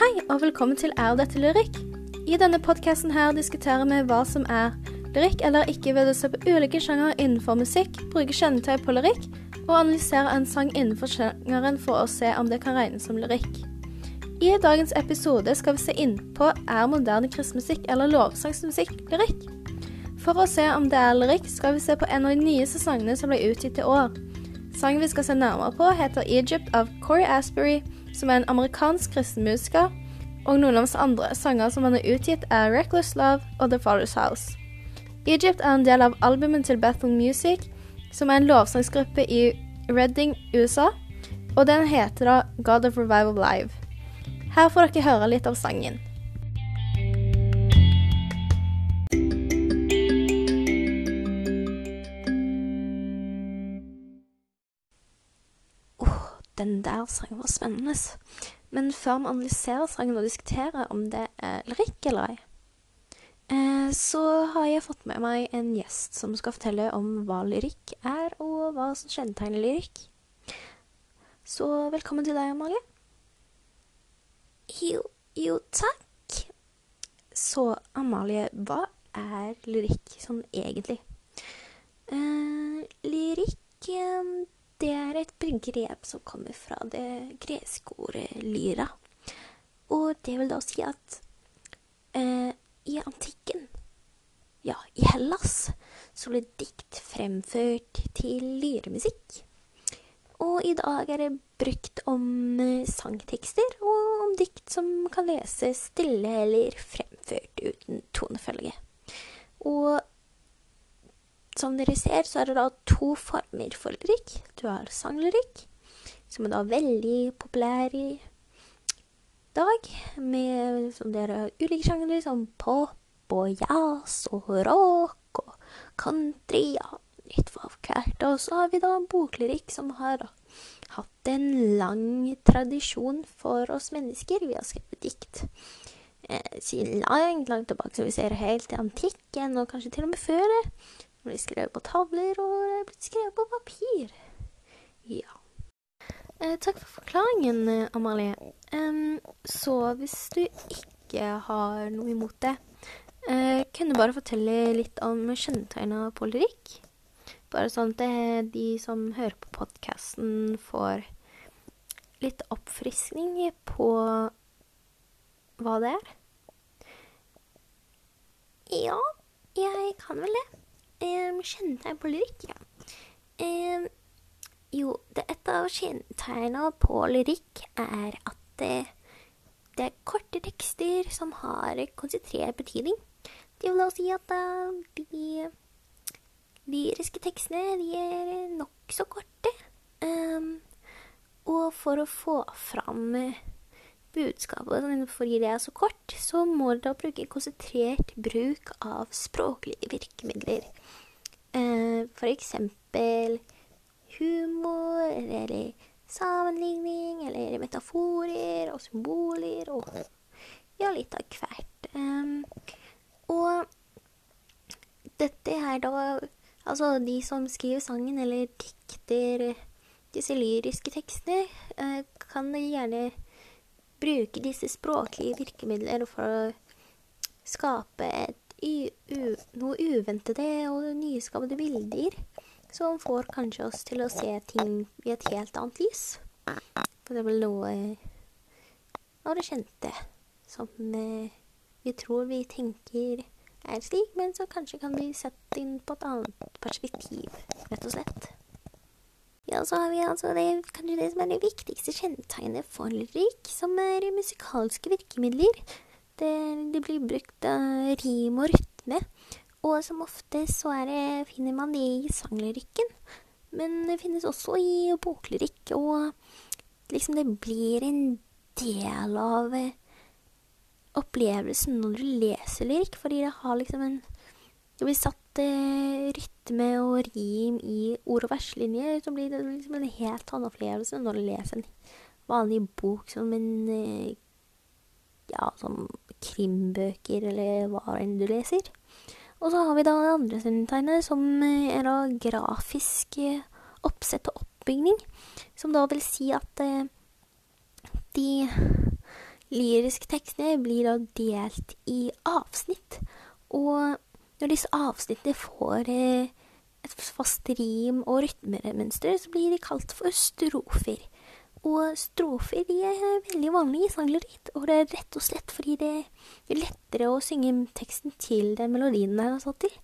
Hei, og velkommen til Er dette lyrikk? I denne podkasten her diskuterer vi hva som er lyrikk eller ikke ved å se på ulike sjanger innenfor musikk, bruke kjennetegn på lyrikk og analysere en sang innenfor sjangeren for å se om det kan regnes som lyrikk. I dagens episode skal vi se inn på er moderne kristmusikk eller lovsangsmusikk lyrikk. For å se om det er lyrikk, skal vi se på en av de nyeste sangene som ble utgitt i år. Sangen vi skal se nærmere på, heter 'Egypt' av Corey Asbury, som er en amerikansk kristenmusiker, og noen av hans andre sanger som han har utgitt, er 'Reckless Love' og 'The Father's House'. Egypt er en del av albumet til Bethel Music, som er en lovsangsgruppe i Redding, USA, og den heter da 'God of Revival Live'. Her får dere høre litt av sangen. Den der sangen var spennende. Men før vi analyserer sangen og diskuterer om det er lyrikk eller ei, eh, så har jeg fått med meg en gjest som skal fortelle om hva lyrikk er, og hva som kjennetegner lyrikk. Så velkommen til deg, Amalie. Jo, jo, takk. Så Amalie, hva er lyrikk sånn egentlig? Eh, lyrikk eh, det er et begrep som kommer fra det greske ordet lyra. Og det vil da si at eh, i antikken, ja, i Hellas, så ble dikt fremført til lyremusikk. Og i dag er det brukt om eh, sangtekster og om dikt som kan leses stille eller fremført uten tonefølge. Og som dere ser, så er det da to former for lyrikk. Du har sanglyrikk, som er da veldig populær i dag, med som dere har ulike sjangere, som pop og jazz og rock og country, ja, litt for hvert. Og så har vi da boklyrikk, som har da hatt en lang tradisjon for oss mennesker. Vi har skrevet dikt eh, siden langt, langt tilbake, så vi ser helt til antikken, og kanskje til og med før det. Blir skrevet på tavler, og det blitt skrevet på papir. Ja. Eh, takk for forklaringen, eh, Amalie. Um, så hvis du ikke har noe imot det, eh, kunne du bare fortelle litt om kjennetegna på lyrikk? Bare sånn at de som hører på podkasten, får litt oppfriskning på hva det er. Ja, jeg kan vel det. Kjennetegn på lyrikk, ja. Jo, det et av kjennetegnene på lyrikk er at det, det, er korte tekster som har konsentrert betydning. Det vil da si at de lyriske tekstene de er nokså korte. Og for å få fram budskapet fordi det er så kort, så må dere bruke konsentrert bruk av språklige virkemidler. Eh, for eksempel humor, eller sammenligning, eller metaforer og symboler, og ja, litt av hvert. Um, og dette her da Altså, de som skriver sangen, eller dikter disse lyriske tekstene, uh, kan gjerne bruke disse språklige virkemidler for å skape noe uventede og nyskapede bilder som får kanskje oss til å se ting i et helt annet lys. For det vel noe av det kjente som eh, vi tror vi tenker er slik, men som kanskje kan bli sett inn på et annet perspektiv, rett og. Så har vi altså det, kanskje det som er det viktigste kjennetegnet for lyrikk, som er musikalske virkemidler. Det, det blir brukt av rim og rytme, og som ofte så det, finner man det i sanglyrikken. Men det finnes også i boklyrikk, og liksom det blir en del av opplevelsen når du leser lyrikk, fordi det har liksom en Det blir satt uh, rytme og rim i ord- og verslinjer, så blir det liksom en helt annen opplevelse når du leser en vanlig bok som en Ja, som krimbøker, eller hva enn du leser. Og så har vi da andre kjennetegnet, som er da grafisk oppsett og oppbygning. Som da vil si at de lyriske tekstene blir da delt i avsnitt. Og når disse avsnittene får eh, et fast rim og rytmemønster, så blir de kalt for strofer. Og strofer de er veldig vanlige i sangleritt, og det er rett og slett fordi det er lettere å synge teksten til den melodien den er satt til.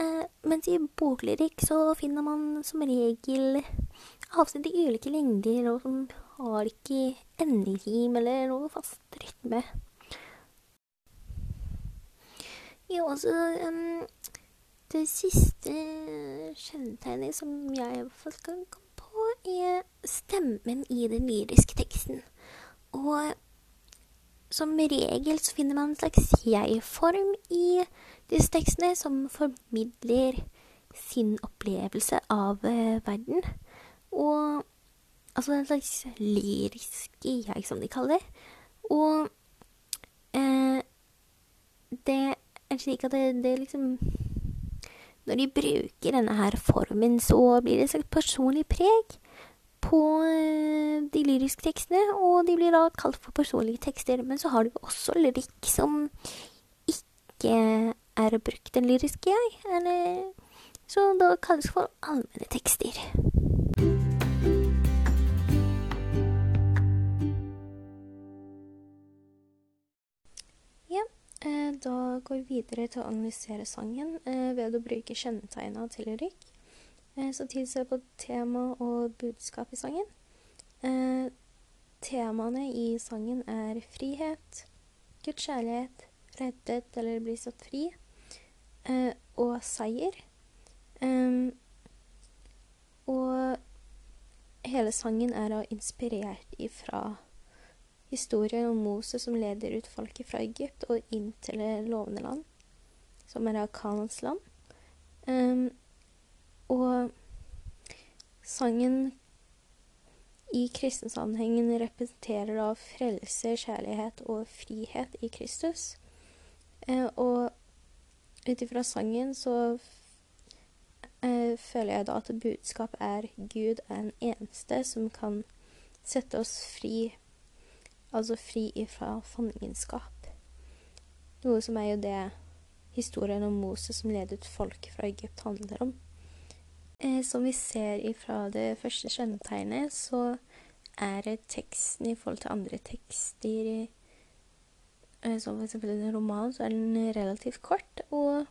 Eh, mens i boklyrikk så finner man som regel avsnitt i ulike lengder, og som har ikke enderim eller noe fast rytme. Jo, altså um, Det siste kjennetegnet som jeg i hvert fall kan komme på, er stemmen i den lyriske teksten. Og som regel så finner man en slags jeg-form i disse tekstene som formidler sin opplevelse av uh, verden. Og altså en slags lyrisk jeg, som de kaller det. Og eh, det er slik at det, det liksom Når de bruker denne her formen, så blir det et slags personlig preg på uh, de lyriske tekstene, og de blir da kalt for personlige tekster. Men så har du også lyrikk som ikke er brukt den lyriske jeg, eller så da kalles for allmenne tekster. Ja, da går videre til å analysere sangen eh, ved å bruke kjennetegna til lyrikk. Eh, så tilser på tema og budskap i sangen. Temaene i sangen er frihet, Guds kjærlighet, reddet eller bli satt fri, og seier. Og hele sangen er inspirert ifra historien om Moses som leder ut folket fra Egypt og inn til det lovende land, som er Kanans land. Um, og sangen i kristensammenhengen representerer da frelse, kjærlighet og frihet i Kristus. Uh, og ut ifra sangen så uh, føler jeg da at budskapet er Gud er den eneste som kan sette oss fri altså fri ifra fangenskap. Noe som er jo det historien om Moses som ledet folket fra Egypt, handler om. Eh, som vi ser ifra det første kjennetegnet, så er teksten i forhold til andre tekster eh, Som eksempel en roman, så er den relativt kort. Og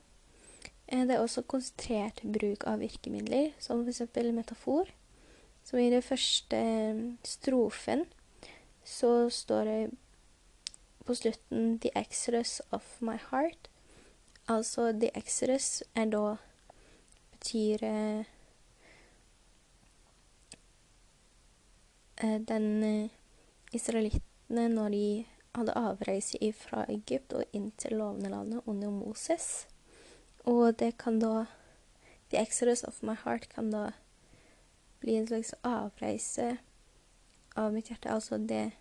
eh, det er også konsentrert bruk av virkemidler, som eksempel metafor. Som i den første eh, strofen så står det på slutten 'The Exodus of my heart'. Altså 'The Exodus' er da betyr eh, eh den eh, israelittene når de hadde avreise fra Egypt og inn til lovende landet under Moses. Og det kan da The Exodus of my heart kan da bli en slags avreise av mitt hjerte. Altså det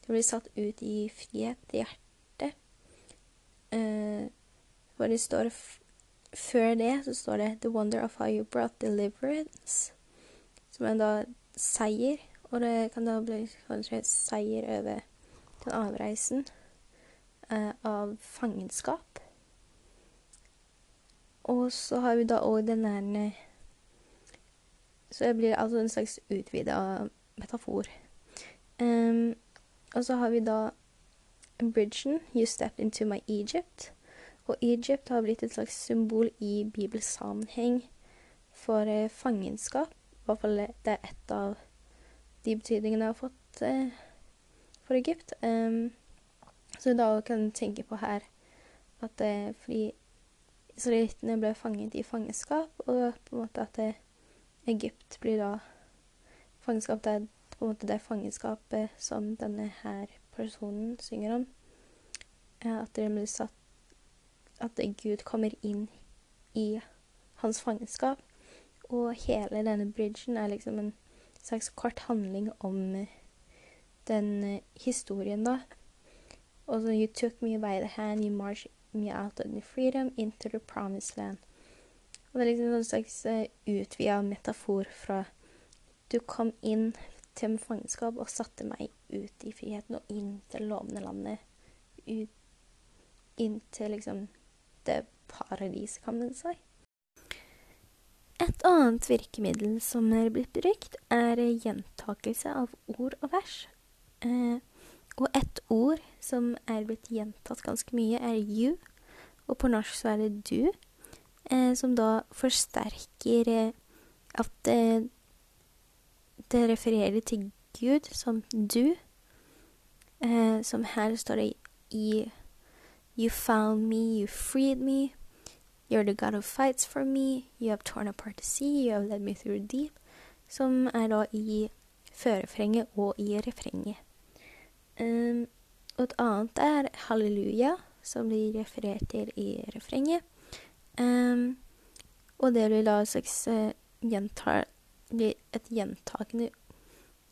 Det blir satt ut i frihet i hjertet. Uh, hvor det står Før det så står det 'The wonder of how you brought deliverance', som er da seier. Og det kan da bli kanskje seier over den avreisen uh, av fangenskap. Og så har vi da òg den der Så det blir altså en slags utvida metafor. Um, og så har vi da bridgen 'You stepped into my Egypt'. Og Egypt har blitt et slags symbol i bibelsammenheng for eh, fangenskap. I hvert fall det er et av de betydningene jeg har fått eh, for Egypt. Um, så da kan du tenke på her at eh, fordi israelittene ble fanget i fangenskap, og på en måte at eh, Egypt blir da fangenskap det er på en måte det fangenskapet som denne her personen synger om. At det blir satt At Gud kommer inn i hans fangenskap. Og hele denne bridgen er liksom en slags kort handling om den uh, historien, da. Og så You took me by the hand, you marched me out of the freedom into the promised land. Og det er liksom en slags utvida metafor fra du kom inn til med fangenskap og satte meg ut i friheten og inn til det lovende landet. Ut, inn til liksom det paradiset, kan man si. Et annet virkemiddel som er blitt brukt, er gjentakelse av ord og vers. Eh, og et ord som er blitt gjentatt ganske mye, er you. Og på norsk så er det du, eh, som da forsterker eh, at eh, det refererer til Gud som du. Eh, som her står det i You found me, you freed me. You're the God of fights for me. You have torn apart the sea. You have led me through deep. Som er da i førefrenget og i refrenget. Um, og et annet er halleluja, som blir referert til i refrenget. Um, og det blir da et slags uh, gjentar, et gjentakende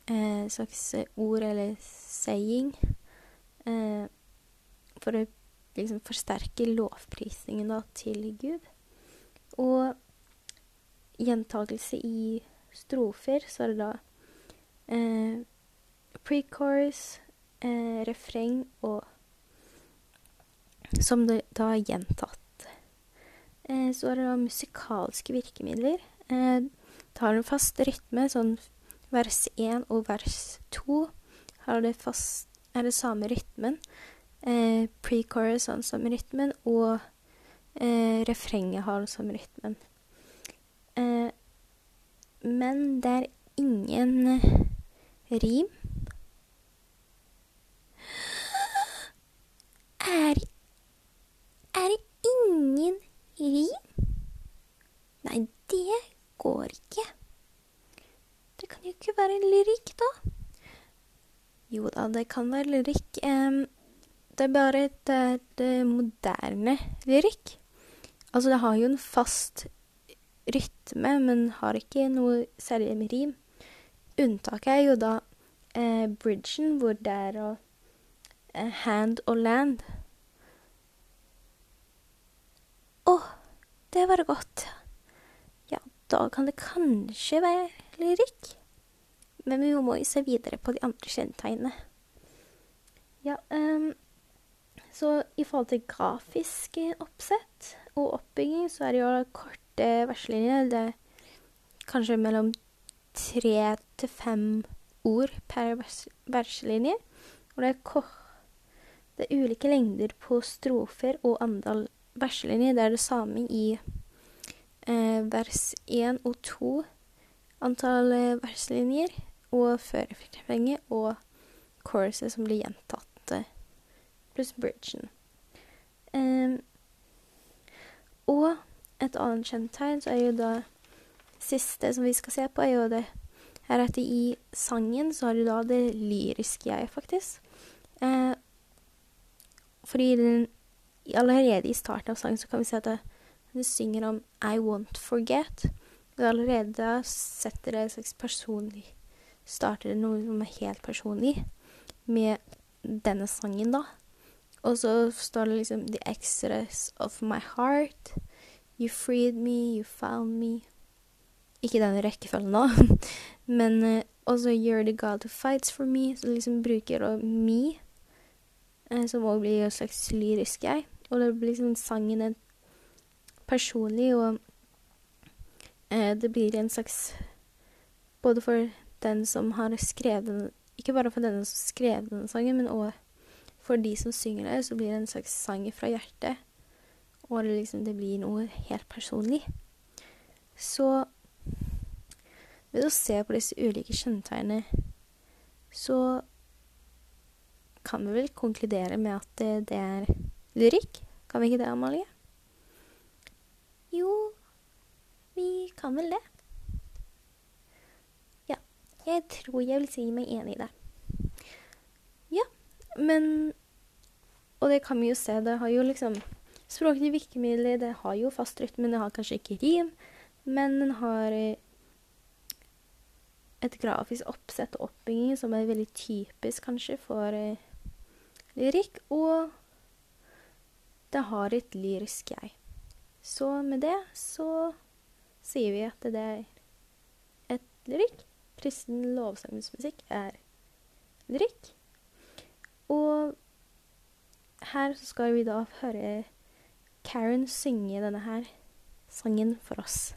eh, slags ord eller saying eh, for å liksom forsterke lovprisningen da til Gud. Og gjentakelse i strofer, så er det da eh, pre-chorus, eh, refreng og Som det da er gjentatt. Eh, så er det da musikalske virkemidler. Eh, har en fast rytme, sånn vers 1 og vers 2 det fast, er det samme rytmen. Eh, Pre-chorus har den samme rytmen, og eh, refrenget har den samme rytmen. Eh, men det er ingen rim Er Er det ingen rim? Nei, det går ikke. Det kan jo ikke være lyrikk, da. Jo da, det kan være lyrikk. Det er bare et, et, et moderne lyrikk. Altså, det har jo en fast rytme, men har ikke noe særlig med rim. Unntaket er jo da eh, bridgen, hvor det er å eh, hand og land. Å, oh, det var godt. Da kan det kanskje være lyrikk. Men vi må jo se videre på de andre kjennetegnene. Ja, um, så i forhold til grafisk oppsett og oppbygging, så er det jo korte verslinjer. Det er kanskje mellom tre til fem ord per verselinje. Og det er, det er ulike lengder på strofer og antall verselinjer. Det er det samme i vers 1 og 2, Antall eh, verslinjer og førerfrekvenget og choruset som blir gjentatt, eh, pluss bridgen. Um, og et annet kjennetegn så er jo da siste som vi skal se på, er jo det her at i sangen så har du da det lyriske jeg, faktisk. Eh, fordi den allerede i starten av sangen så kan vi se at det, det synger om I won't forget. Og allerede da setter det en slags personlig Starter det noe som er helt personlig med denne sangen, da. Og så står det liksom The exodus of my heart. You freed me, you found me. Ikke den rekkefølgen nå, men uh, også You're the God who fights for me, Så liksom bruker og me, uh, som også blir et slags lyrisk jeg. Og det blir liksom sangen en personlig, og uh, det blir en slags Både for den som har skrevet den Ikke bare for den som skrev denne sangen, men òg for de som synger det, så blir det en slags sang fra hjertet. Og liksom, det blir noe helt personlig. Så ved å se på disse ulike kjennetegnene, så kan vi vel konkludere med at det, det er lyrikk. Kan vi ikke det, Amalie? Jo, vi kan vel det. Ja, jeg tror jeg vil si meg enig i det. Ja, men Og det kan vi jo se, det har jo liksom Språklige virkemidler, det har jo fast rytme, det har kanskje ikke rim. Men den har eh, et grafisk oppsett og oppbygging som er veldig typisk kanskje for eh, lyrikk, og det har et lyrisk jeg. Så med det så sier vi at det er et lyrikk. Kristen lovsangsmusikk er lyrikk. Og her så skal vi da høre Karen synge denne her sangen for oss.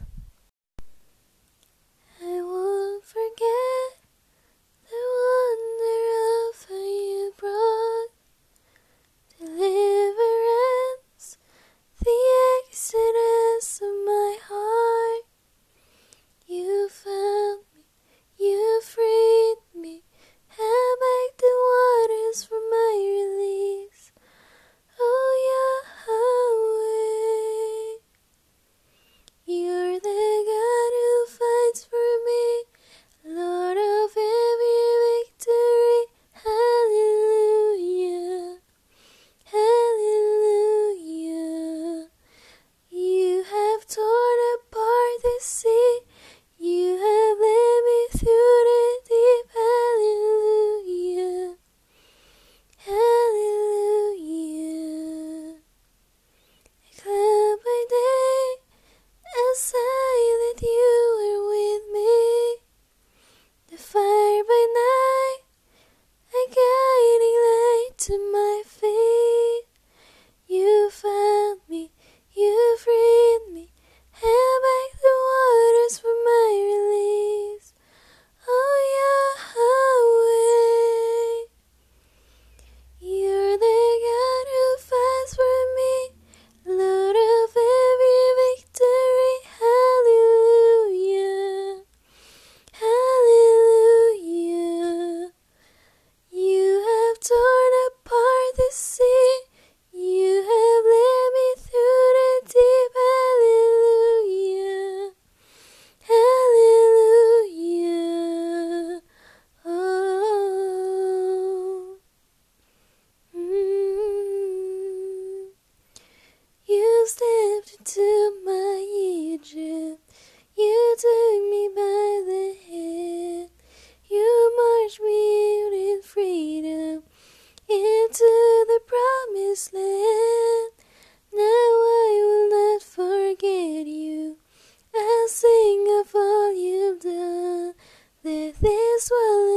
this will